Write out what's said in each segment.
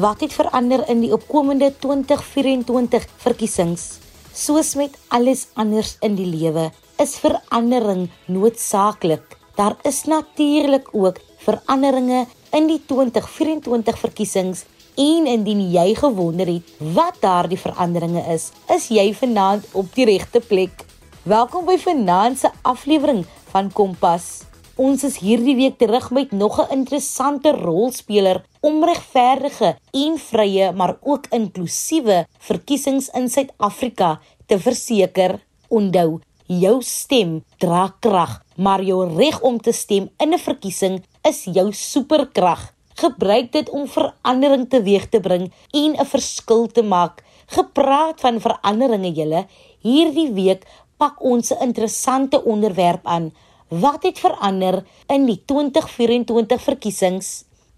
Wat het verander in die opkomende 2024 verkiesings? Soos met alles anders in die lewe, is verandering noodsaaklik. Daar is natuurlik ook veranderinge in die 2024 verkiesings en indien jy gewonder het wat daardie veranderinge is, is jy vanaand op die regte plek. Welkom by vanaand se aflewering van Kompas. Ons is hierdie week terug met nog 'n interessante rolspeler om regverdige en vrye maar ook inklusiewe verkiesings in Suid-Afrika te verseker. Onthou, jou stem dra krag, maar jou reg om te stem in 'n verkiesing is jou superkrag. Gebruik dit om verandering teweeg te bring en 'n verskil te maak. Gepraat van veranderinge julle, hierdie week pak ons 'n interessante onderwerp aan. Wat het verander in die 2024 verkiesings?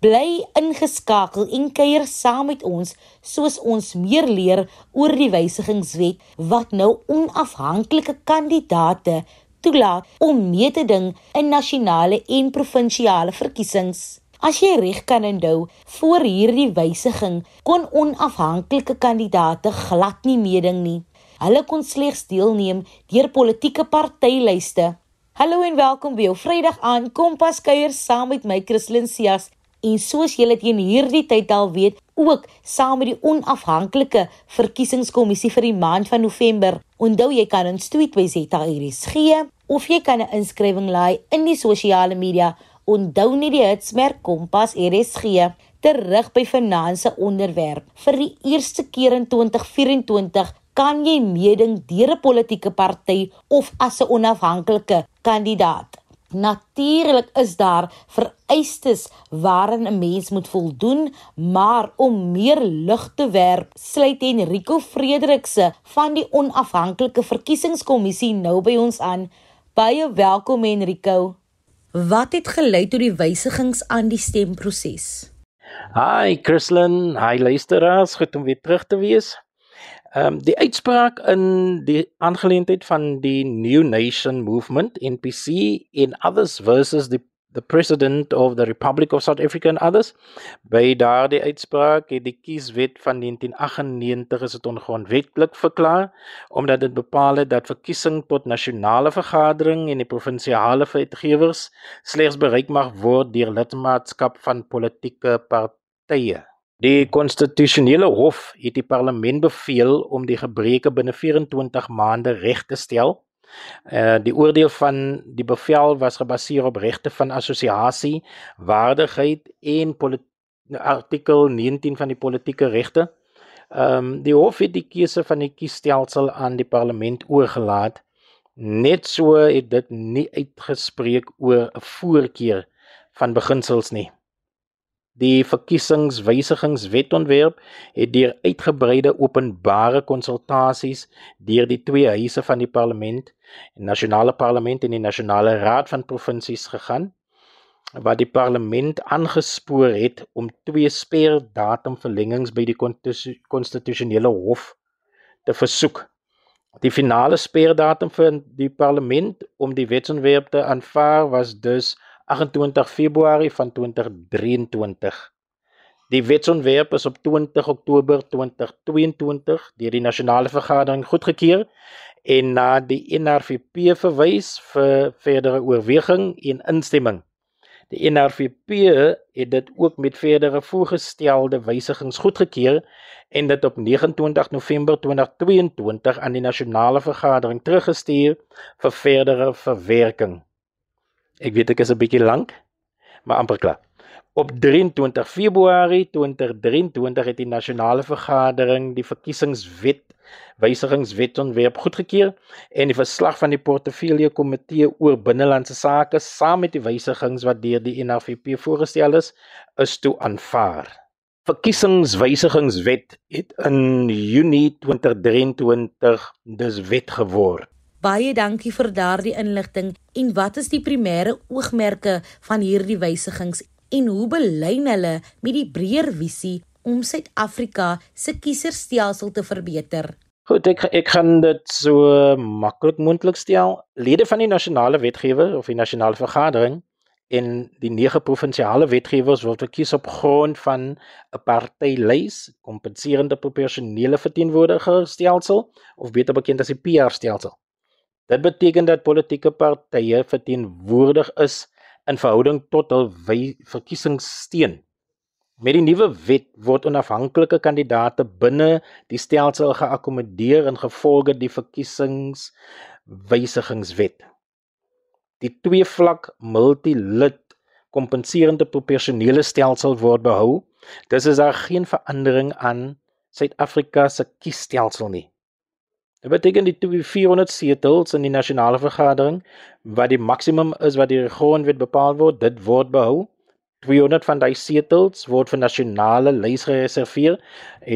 Bly ingeskakel en kuier saam met ons soos ons meer leer oor die wysigingswet wat nou onafhanklike kandidaate toelaat om mee te ding in nasionale en provinsiale verkiesings. As jy reg kan onthou, voor hierdie wysiging kon onafhanklike kandidaate glad nie meeding nie. Hulle kon slegs deelneem deur politieke partylyste. Hallo en welkom by jou Vrydag aan Kompas kuier saam met my Christlyn Cias en soos julle teen hierdie tyd al weet, ook saam met die onafhanklike verkiesingskommissie vir die maand van November. Onthou jy kan ons tweet by Zeta Iris gee of jy kan 'n inskrywing laai in die sosiale media. Onthou net die hitsmerk Kompas RSG terug by finansiële onderwerp. Vir die eerste keer in 2024 kan jy meeding deur 'n politieke party of as 'n onafhanklike kandidaat. Natuurlik is daar vereistes waaraan 'n mens moet voldoen, maar om meer lig te werp, sluit Enrico Frederikse van die onafhanklike verkiesingskommissie nou by ons aan. Baie welkom Enrico. Wat het gelei tot die wysigings aan die stemproses? Hi Christlyn, hi luisteraars, goed om weer terug te wees. Ehm um, die uitspraak in die aangeleentheid van die New Nation Movement NPC in others versus the the president of the Republic of South Africa and others by daardie uitspraak het die kieswet van 1998 is dit ongrondwettig verklaar omdat dit bepaal het dat verkiesing tot nasionale vergadering en die provinsiale wetgewers slegs bereik mag word deur lidmaatskap van politieke partye Die konstitusionele hof het die parlement beveel om die gebreke binne 24 maande reg te stel. Uh die oordeel van die bevel was gebaseer op regte van assosiasie, waardigheid en artikel 19 van die politieke regte. Ehm um, die hof het die keuse van die kiesstelsel aan die parlement oorgelaat. Net so het dit nie uitgespreek oor 'n voorkeur van beginsels nie. Die verkiesingswysigingswetontwerp het deur uitgebreide openbare konsultasies deur die twee huise van die parlement, die nasionale parlement en die nasionale raad van provinsies gegaan wat die parlement aangespoor het om twee speerdatumverlengings by die konstitusionele hof te versoek. Die finale speerdatum vir die parlement om die wetsontwerp te aanvaar was dus 28 Februarie van 2023. Die wetsontwerp is op 20 Oktober 2022 deur die nasionale vergadering goedgekeur en na die NRVP verwys vir verdere oorweging en instemming. Die NRVP het dit ook met verdere voorgestelde wysigings goedgekeur en dit op 29 November 2022 aan die nasionale vergadering teruggestuur vir verdere verwerking. Ek weet ek is 'n bietjie lank, maar amper klaar. Op 23 Februarie 2023 het die nasionale vergadering die verkiesingswet wysigingswetontwerp goedgekeur en die verslag van die portefeulje komitee oor binnelandse sake saam met die wysigings wat deur die NRVP voorgestel is, is toe aanvaar. Verkiesingswysigingswet het in Junie 2023 dus wet geword. Baie dankie vir daardie inligting. En wat is die primêre oogmerke van hierdie wysigings en hoe belyn hulle met die breër visie om Suid-Afrika se kieserstelsel te verbeter? Goed, ek ek gaan dit so maklik moontlik stel. Lede van die nasionale wetgewer of die nasionale vergadering en die nege provinsiale wetgewers word verkies op grond van 'n partylys, kompenserende proporsionele verteenwoordigerstelsel of beter bekend as die PR-stelsel. Dit beteken dat politieke partye verteenwoordig is in verhouding tot hul verkiesingssteun. Met die nuwe wet word onafhanklike kandidaate binne die stelsel geakkommodeer in gevolge die verkiesingswysigingswet die twee vlak multilid kompenserende proporsionele stelsel word behou. Dis is daar geen verandering aan Suid-Afrika se kiesstelsel nie. Dit beteken die 400 setels in die nasionale vergadering wat die maksimum is wat die grondwet bepaal word, dit word behou. 200 van daai setels word vir nasionale lys gereserveer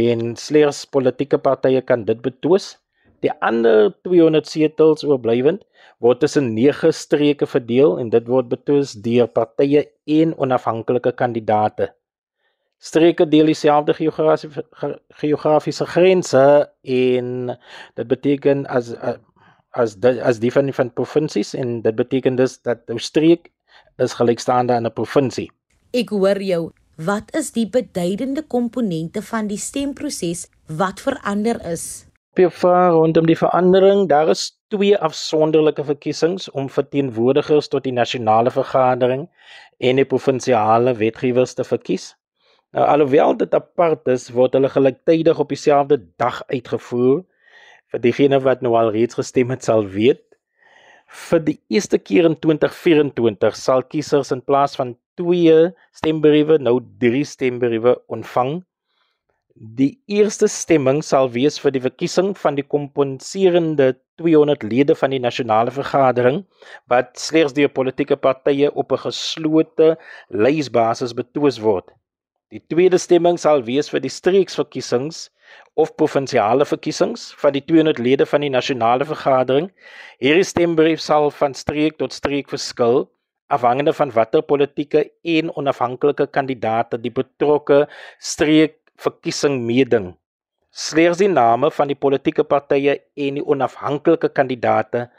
en slegs politieke partye kan dit betwis. Die ander 200 setels oorblywend word tussen 9 streke verdeel en dit word betwis deur partye en onafhanklike kandidaate. Streke deel dieselfde geografiese geografiese grense en dit beteken as as as die van die van provinsies en dit beteken dus dat 'n streek is gelykstaande aan 'n provinsie. Ek hoor jou. Wat is die beduidende komponente van die stemproses wat verander is? PFA rondom die verandering, daar is twee afsonderlike verkiesings om verteenwoordigers tot die nasionale vergadering en die provinsiale wetgewers te verkies. Nou alhoewel dit apart is, word hulle gelyktydig op dieselfde dag uitgevoer. Vir diegene wat nou al reeds gestem het, sal weet. Vir die eerste keer in 2024 sal kiesers in plaas van 2 stembriewe nou 3 stembriewe ontvang Die eerste stemming sal wees vir die verkiesing van die kompenserende 200 lede van die nasionale vergadering wat slegs deur politieke partye op 'n geslote lysbasis betwis word. Die tweede stemming sal wees vir die streeksverkiesings of provinsiale verkiesings van die 200 lede van die nasionale vergadering. Hierdie stembrief sal van streek tot streek verskil afhangende van watter politieke en onafhanklike kandidaate die betrokke streek verkiesing meeding. Slegs die name van die politieke partye en die onafhanklike kandidaate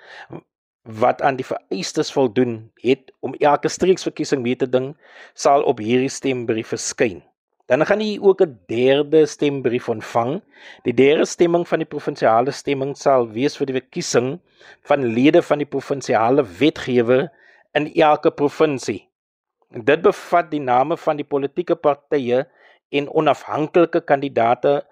wat aan die vereistes voldoen het om elke streeksverkiesing mee te ding, sal op hierdie stembrief verskyn. Dan gaan jy ook 'n derde stembrief ontvang. Die derde stemming van die provinsiale stemming sal wees vir die verkiesing van lede van die provinsiale wetgewer in elke provinsie. Dit bevat die name van die politieke partye en onafhanklike kandidate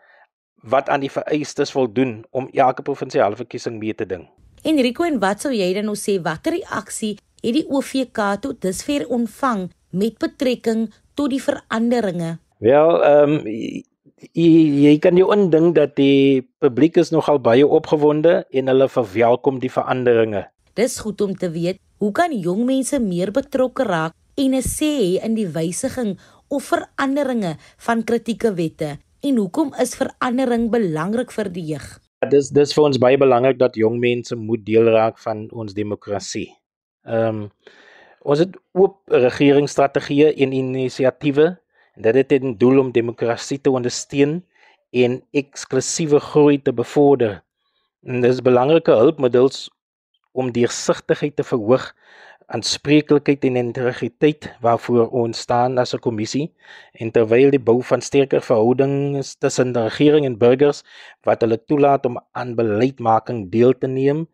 wat aan die vereistes voldoen om elke provinsiale verkiesing mee te ding. Enrico, en wat sou jy dan nou sê watter reaksie het die OVK tot dusver ontvang met betrekking tot die veranderinge? Wel, ehm um, jy, jy kan jou indink dat die publiek is nogal baie opgewonde en hulle verwelkom die veranderinge. Dis goed om te weet, hoe kan jong mense meer betrokke raak en 'n sê in die wysiging of veranderinge van kritieke wette en hoekom is verandering belangrik vir die jeug? Dis dis vir ons baie belangrik dat jong mense moet deel raak van ons demokrasie. Ehm um, ons het oop regeringsstrategieë en inisiatiewe en dit het ten doel om demokrasie te ondersteun en eksklusiewe groei te bevorder. En dis belangrike hulpmiddels om deursigtigheid te verhoog aanspreeklikheid en integriteit waarvoor ons staan as 'n kommissie en terwyl die bou van sterker verhoudings tussen die regering en burgers wat hulle toelaat om aan beleidsmaking deel te neem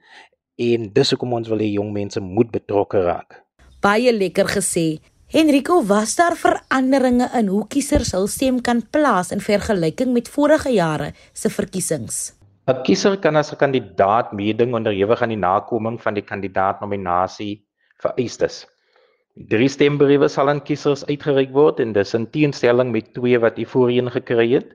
en dis hoekom ons wil hê jong mense moet betrokke raak. Baie lekker gesê. Henrico, was daar veranderinge in hoe kiesers hul stem kan plaas in vergelyking met vorige jare se verkiesings? 'n Kiezer kan as 'n kandidaat meeding onderhewig aan die nakoming van die kandidaatnominasie vereistes. Drie stembriewe sal aan kiesers uitgereik word en dis in teenstelling met twee wat u voorheen gekry het.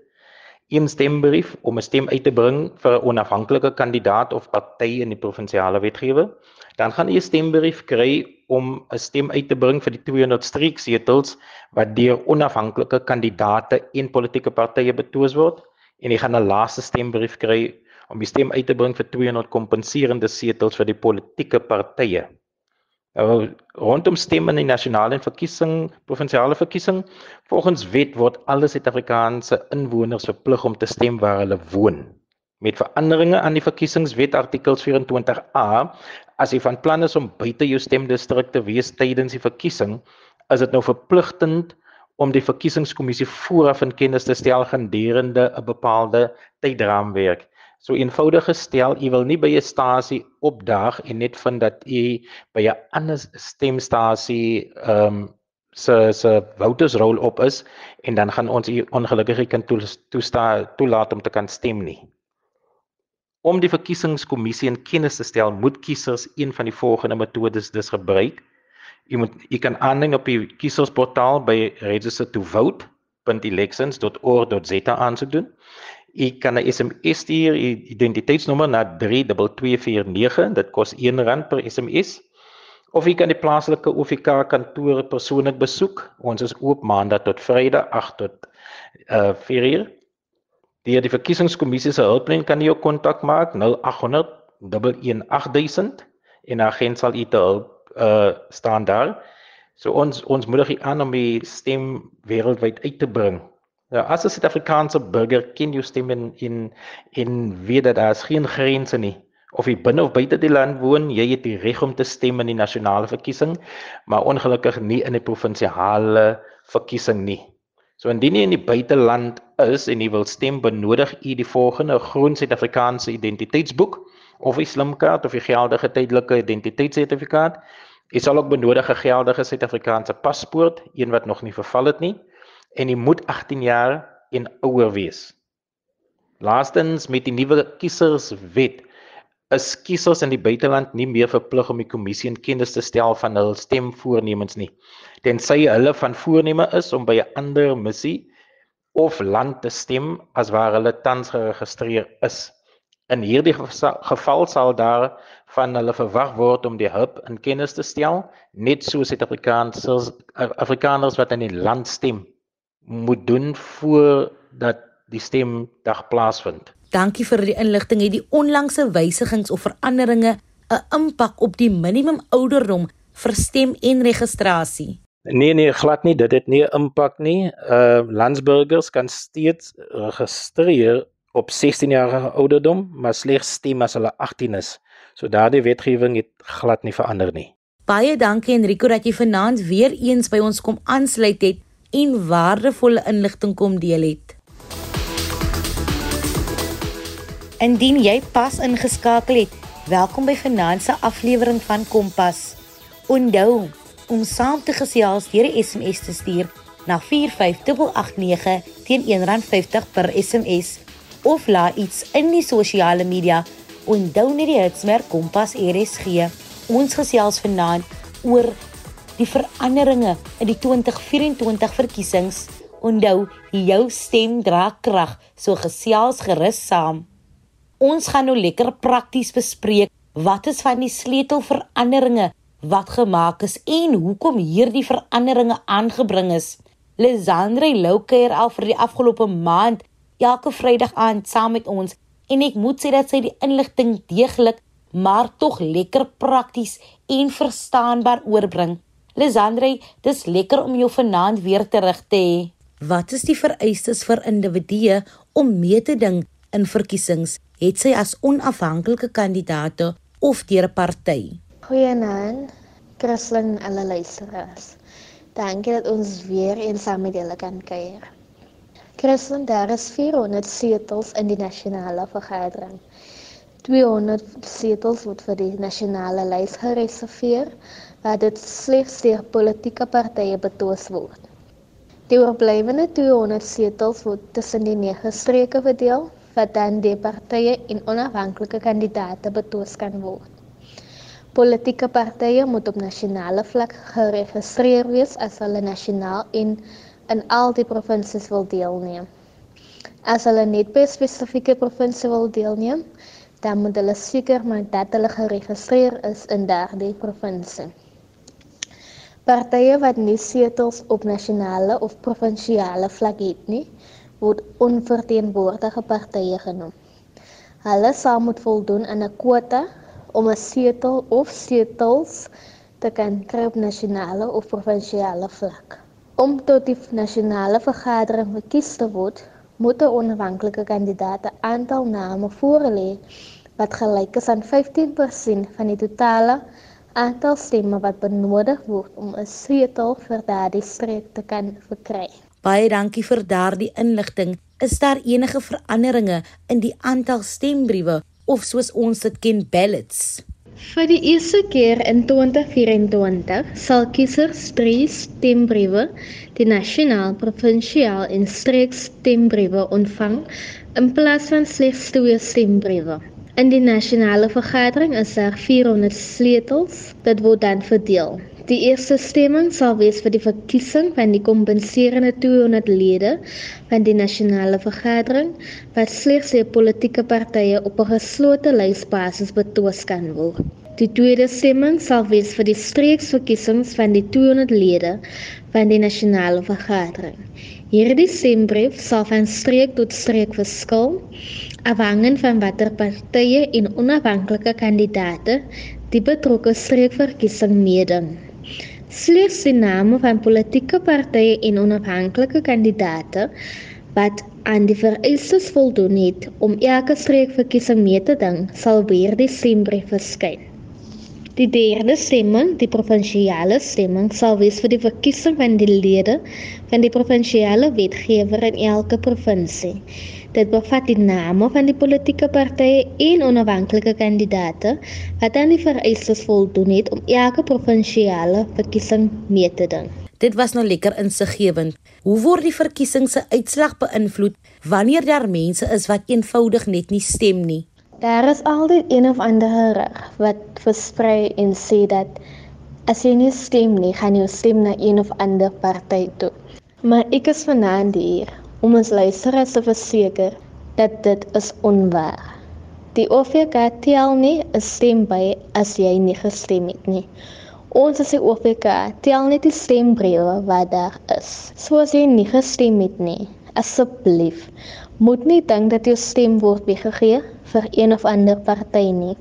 Een stembrief om 'n stem uit te bring vir 'n onafhanklike kandidaat of party in die provinsiale wetgewer. Dan gaan u 'n stembrief kry om 'n stem uit te bring vir die 200 streeksetels wat deur onafhanklike kandidaate en politieke partye betwis word en u gaan 'n laaste stembrief kry om die stem uit te bring vir 200 kompenserende setels vir die politieke partye. Uh, rondom stemme in die nasionale en verkiesing, provinsiale verkiesing, volgens wet word alle Suid-Afrikaanse inwoners verplig om te stem waar hulle woon. met veranderinge aan die verkiesingswet artikels 24A as jy van plan is om buite jou stemdistrik te wees tydens die verkiesing is dit nou verpligtend om die verkiesingskommissie vooraf in kennis te stel gedurende 'n bepaalde tydraamwerk. So eenvoudig gestel, u wil nie by 'n stasie opdaag en net vind dat u by 'n ander stemstasie ehm um, se se voutersrol op is en dan gaan ons u ongelukkig kan toesta toelaat om te kan stem nie. Om die verkiesingskommissie in kennis te stel, moet kiesers een van die volgende metodes dus gebruik. U moet u kan aandring op die kiesersportaal by register2vote.elections.org.za aansoek doen. U kan 'n SMS stuur, u identiteitsnommer na 32249, dit kos R1 per SMS. Of u kan die plaaslike OVK kantoor persoonlik besoek. Ons is oop maandag tot Vrydag 8 tot uh 4uur. Deur die verkiesingskommissie se hulplyn kan jy ook kontak maak 0800 11800 en 'n agent sal u te hulp uh staan daar. So ons ons moedig u aan om die stem wêreldwyd uit te bring. Ja, as 'n Suid-Afrikaanse burger ken jy stem in in in weet dat daar geen grense nie. Of jy binne of buite die land woon, jy het die reg om te stem in die nasionale verkiesing, maar ongelukkig nie in die provinsiale verkiesing nie. So indien jy in die buiteland is en jy wil stem, benodig u die volgende groen Suid-Afrikaanse identiteitsboek of 'n slimkaart of 'n geldige tydelike identiteitssertifikaat. Jy sal ook benodig 'n geldige Suid-Afrikaanse paspoort, een wat nog nie verval het nie, en jy moet 18 jaar en ouer wees. Laastens met die nuwe kieserswet is kiesers in die buiteland nie meer verplig om die kommissie in kennis te stel van hul stemvoornemens nie tensy hulle van voorneme is om by 'n ander missie of land te stem as waar hulle tans geregistreer is. In hierdie geval sal daar van hulle verwag word om die hulp in kennis te stel net so Suid-Afrikaners Afrikaners wat in die land stem moet doen voordat die stemdag plaasvind. Dankie vir die inligting. Het die onlangse wysigings of veranderinge 'n impak op die minimum ouderdom vir stem en registrasie? Nee nee, glad nie. Dit het nie 'n impak nie. Uh landsburgers kan steeds registreer op 16 jaar ouderdom, maar slegs stem as hulle 18 is. So daardie wetgewing het glad nie verander nie. Baie dankie Enrico dat jy vanaand weer eens by ons kom aansluit het en waardevolle inligting kom deel het. Indien jy pas ingeskakel het, welkom by se aflewering van Kompas. Onthou om saam te gesels deur 'n SMS te stuur na 45889 teen R1.50 per SMS of laat iets in die sosiale media onthou net die hitsmerk Kompas RSG. Ons gesels vanaand oor die veranderinge in die 2024 verkiesings. Onthou, jou stem dra krag, so gesels gerus saam. Ons gaan nou lekker prakties bespreek wat is van die sleutelveranderinge wat gemaak is en hoekom hierdie veranderinge aangebring is. Lisandre Louker al vir die afgelope maand elke Vrydag aand saam met ons en ek moet sê dat sy die inligting deeglik maar tog lekker prakties en verstaanbaar oorbring. Lisandre, dis lekker om jou vanaand weer terug te hê. Wat is die vereistes vir individue om mee te ding in verkiesings? het sy as onafhanklike kandidaat of deur 'n party. Goeienaand, Christlyn en alle luisteraars. Dankie dat ons weer eens saam met julle kan kuier. Christlyn, daar is 400 setels in die nasionale vergadering. 200 setels word vir die nasionale lys gereserveer, waar dit slegs deur politieke partye betwis word. Die oorblywende 200 setels word tussen die nege streke verdeel wat dan die partye en onafhanklike kandidaate betwis kan word. Politieke partye moet op nasionale vlak geregistreer wees as hulle nasionaal en in al die provinsies wil deelneem. As hulle net by 'n spesifieke provinsie wil deelneem, dan moet hulle seker maak dat hulle geregistreer is in daardie provinsie. Partye wat nie setels op nasionale of provinsiale vlak het nie, word onverteenwoordige partye genoem. Hulle sal moet voldoen aan 'n kwota om 'n setel of setels te kan kry op nasionale of provinsiale vlak. Om tot die nasionale vergadering verkies te word, moet 'n onafhanklike kandidaat 'n aantal name voorlê wat gelyk is aan 15% van die totale aantal stemme wat benodig word om 'n setel vir daardie streek te kan verkry. Baie dankie vir daardie inligting. Is daar enige veranderinge in die aantal stembriewe of soos ons dit ken ballots? Vir die eerste keer in 2024 sal kiesers drie stembriewe, die nasionaal, provinsiaal en streeks stembriewe ontvang in plaas van slegs twee stembriewe. In die nasionale vergadering is daar 400 sleutels. Dit word dan verdeel. Die eerste stemming sal wees vir die verkiesing van die kompenserende 200 lede van die nasionale vergadering wat slegs deur politieke partye op 'n geslote lysbasis betwis kan word. Die tweede stemming sal wees vir die streeksverkiesings van die 200 lede van die nasionale vergadering. Hierdie stembrief sal van streek tot streek verskil afhangend van watter partye en onafhanklike kandidaate die betrokke streekverkiesing meeding. Slegs die name van politieke partye en onafhanklike kandidaate wat aan die vereistes voldoen het om elke streekverkiesing mee te ding, sal weer die stembrief verskyn. Die derde stemming, die provinsiale stemming, sal wees vir die verkiesing van die lede van die provinsiale wetgewer in elke provinsie. Dit bevat die name van die politieke partye en onafhanklike kandidaate wat aan die vereistes voldoen het om elke provinsiale verkiesing mee te ding. Dit was nou lekker insiggewend. Hoe word die verkiesing se uitslag beïnvloed wanneer daar mense is wat eenvoudig net nie stem nie? Daar is altyd een of ander gerig wat versprei en sê dat as jy nie stem nie, gaan jy stem na een of ander party toe. Maar ek is vanaand hier om ons luisteraars te verseker dat dit is onwaar. Die OVK tel nie 'n stem by as jy nie gestem het nie. Ons as die OVK tel net die stembriewe wat daar is. So as jy nie gestem het nie, asseblief moet nie dink dat jou stem word weggegee vir een of ander party nie.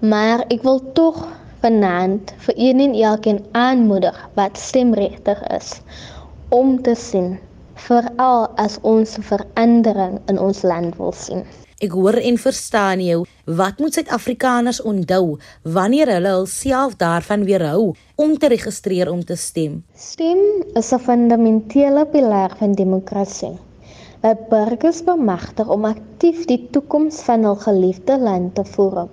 Maar ek wil tog vanaand vir een en elkeen aanmoedig wat stemregtig is om te sien veral as ons verandering in ons land wil sien. Ek hoor en verstaan jou. Wat moet Suid-Afrikaners onthou wanneer hulle hulself daarvan weerhou om te registreer om te stem? Stem is 'n fundamentele pilaar van demokrasie. Dit burgers bemagtig om aktief die toekoms van hul geliefde land te vorm.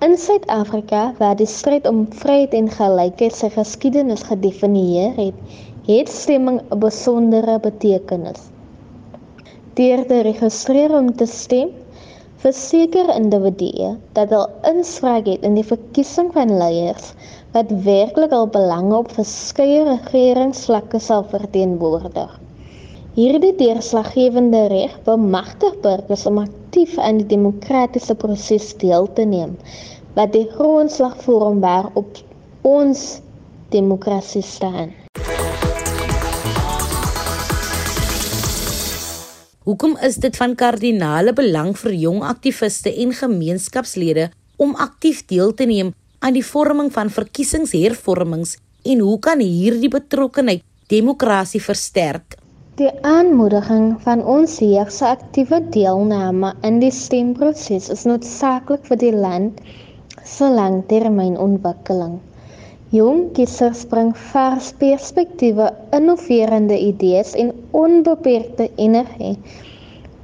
In Suid-Afrika, waar die stryd om vryheid en gelykheid sy geskiedenis gedefinieer het, het stemming 'n besondere betekenis. Deur te registreer om te stem, verseker individue dat hulle inspraak het in die verkiesing van leiers wat werklik hul belange op verskeie regeringsvlakke sal verteenwoordig. Hierdie deurslaggewende reg bemagtig burgers om aktief aan die demokratiese proses deel te neem wat die grondslag vorm waarop ons demokrasie staan. Hoekom is dit van kardinale belang vir jong aktiviste en gemeenskapslede om aktief deel te neem aan die vorming van verkiesingshervormings en hoe kan hierdie betrokkenheid demokrasie versterk? Die aanmoediging van ons jeug se aktiewe deelname in die stemproses is noodsaaklik vir die land se langtermynontwikkeling. Jong kiesers bring vars perspektiewe, innoverende idees en onbeperkte energie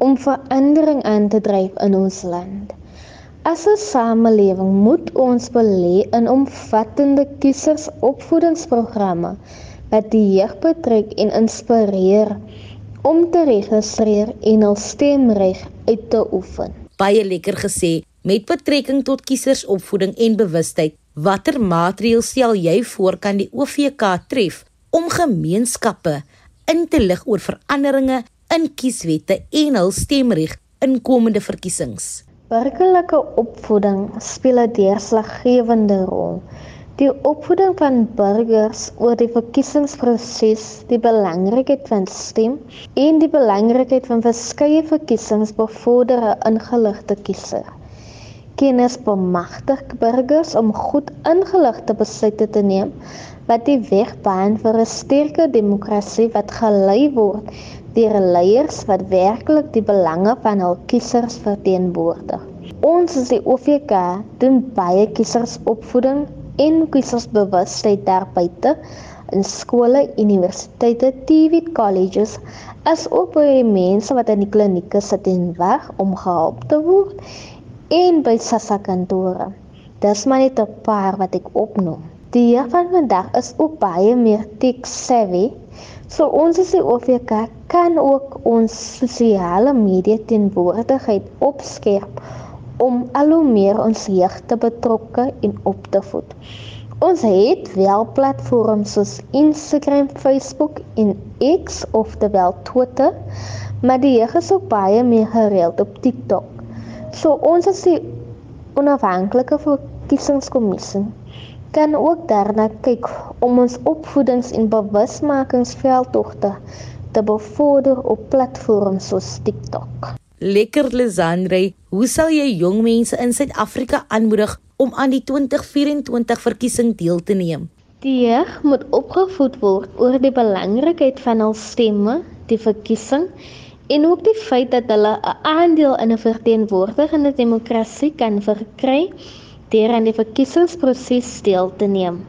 om verandering aan te dryf in ons land. As 'n samelewing moet ons belê in omvattende kiesersopvoedingsprogramme wat die jeug betrek en inspireer om te registreer en hul stemreg uit te oefen. Baie lekker gesê met betrekking tot kiesersopvoeding en bewustheid Watter maatreëls stel jy voor kan die OVK tref om gemeenskappe in te lig oor veranderinge in kieswette en hul stemreg in komende verkiesings? Burgerlike opvoeding speel 'n deurslaggewende rol. Die opvoeding van burgers oor die verkiesingsproses, die belangrikheid van stem en die belangrikheid van verskeie verkiesings bevorder 'n ingeligte kiezer kennis bemagtig burgers om goed ingeligte besluite te neem wat die weg baan vir 'n sterker demokrasie wat gelei word deur leiers wat werklik die belange van hul kiesers verteenwoordig. Ons as die OVK doen baie kiesersopvoeding en kiesersbewustheid daar buite in skole, universiteite, TVET colleges as ook by mense wat in die klinieke sit en wag om gehelp te word en by SASSA kantore. Dis maar net 'n paar wat ek opnoem. Die jeug van vandag is ook baie meer tech savvy. So ons as die OVK kan ook ons sosiale media teenwoordigheid opskerp om al hoe meer ons jeug te betrokke en op te voed. Ons het wel platforms soos Instagram, Facebook en X of terwyl Twitter, maar die jeug is ook baie meer gereeld op TikTok. So ons as die onafhanklike verkiesingskommissie kan ook daarna kyk om ons opvoedings- en bewusmakingsveldtogte te bevorder op platforms soos TikTok. Lekker Lisandre, hoe sal jy jong mense in Suid-Afrika aanmoedig om aan die 2024 verkiesing deel te neem. Die jeug moet opgevoed word oor die belangrikheid van hul stemme, die verkiesing en ook die feit dat hulle 'n aandeel in 'n verteenwoordigende demokrasie kan verkry deur aan die verkiesingsproses deel te neem.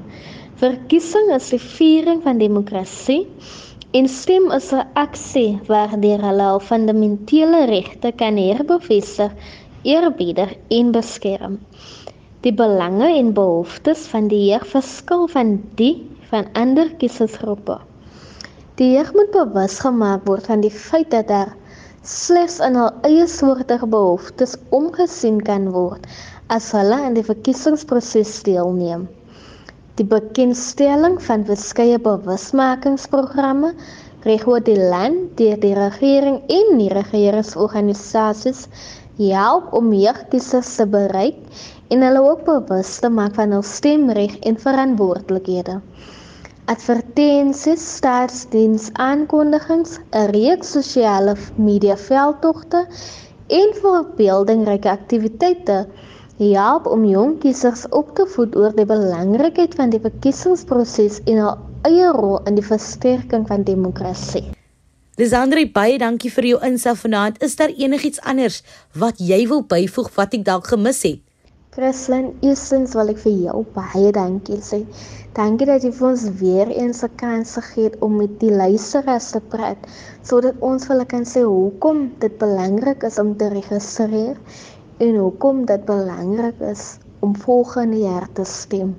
Verkiesing is die viering van demokrasie en stem is 'n aksie waardeur hulle hul fundamentele regte kan herbevestig, eerbiedig en beskerm. Die belange en behoeftes van die jeug verskil van die van ander kiesersgroepe. Die jeug moet bewus gemaak word van die feit dat daar slegs in hul eie soortige behoeftes omgesien kan word as hulle aan die verkiesingsproses deelneem. Die bekendstelling van verskeie bewusmakingsprogramme reg oor die land deur die regering en nie regeringsorganisasies help om jeugkiesers te bereik en hulle ook bewus te maak van hul stemreg en verantwoordelikhede. Advertensies, staatsdiens aankondigings, 'n reeks sosiale media veldtogte en voorbeeldingryke aktiwiteite help om jong kiesers op te voed oor die belangrikheid van die verkiesingsproses en hul eie rol in die versterking van demokrasie. Lisandre, baie dankie vir jou insig vanaand. Is daar enigiets anders wat jy wil byvoeg wat ek dalk gemis het? Christlyn, eerstens wil ek vir jou baie dankie sê. Dankie dat jy vir ons weer eens 'n kans gegee het om met die luisteraars te praat sodat ons vir hulle kan sê hoekom dit belangrik is om te registreer en hoekom dit belangrik is om volgende jaar te stem.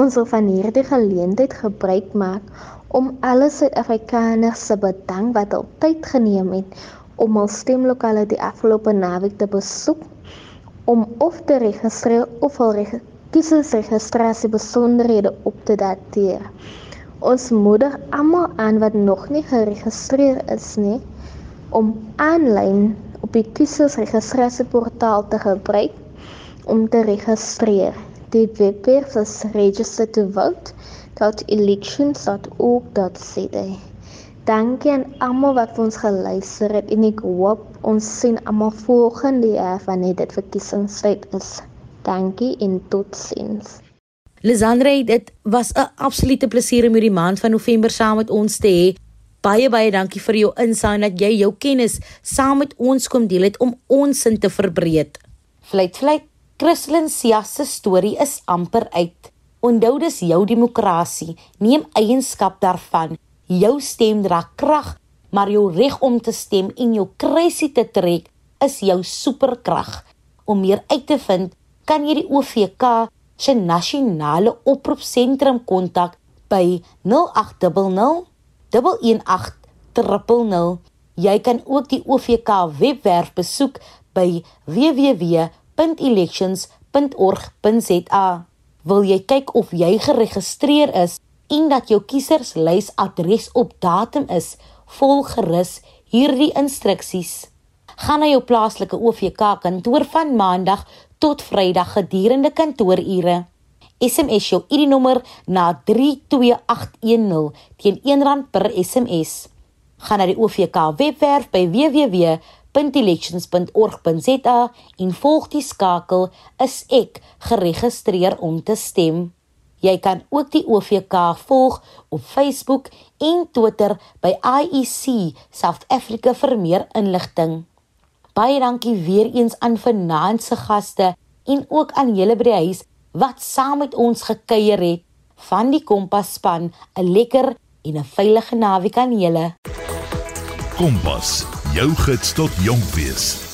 Ons wil van hierdie geleentheid gebruik maak om alle Suid-Afrikaners te bedank wat al tyd geneem het om hul stemlokale die afgelope naweek te besoek om of te registreer of al kiesersregistrasie besonderhede op te dateer. Ons moedig almal aan wat nog nie geregistreer is nie om aanlyn op die kiesersregistrasieportaal te gebruik om te registreer. Die webwerf is registertovote.elections.org.za. Dankie aan almal wat ons geluister het en ek hoop ons sien almal volgende jaar wanneer dit verkiesingstyd is. Dankie en totsiens. Lisandre, dit was 'n absolute plesier om hierdie maand van November saam met ons te hê. Baie baie dankie vir jou insaag dat jy jou kennis saam met ons kom deel het om ons sin te verbreek. Vlei vlei, Christlyn Sia se storie is amper uit. Onthou dis jou demokrasie. Neem eienskap daarvan jou stem dra krag, maar jou reg om te stem en jou kruisie te trek is jou superkrag. Om meer uit te vind, kan jy die OVK se nasionale oproepsentrum kontak by 0800 11800. Jy kan ook die OVK webwerf besoek by www.elections.org.za. Wil jy kyk of jy geregistreer is? En dat jou kieserslys adres op datum is, volg gerus hierdie instruksies. Gaan na jou plaaslike OVK kantoor van Maandag tot Vrydag gedurende kantoorure. SMS jou ID-nommer na 32810 teen R1 per SMS. Gaan na die OVK webwerf by www.elections.org.za en volg die skakel is ek geregistreer om te stem. Jy kan ook die OVK volg op Facebook en Twitter by IEC South Africa vir meer inligting. Baie dankie weer eens aan vanaand se gaste en ook aan julle by die huis wat saam met ons gekuier het. Van die Kompas span, 'n lekker en 'n veilige naweek aan julle. Kompas, jou gids tot jonk wees.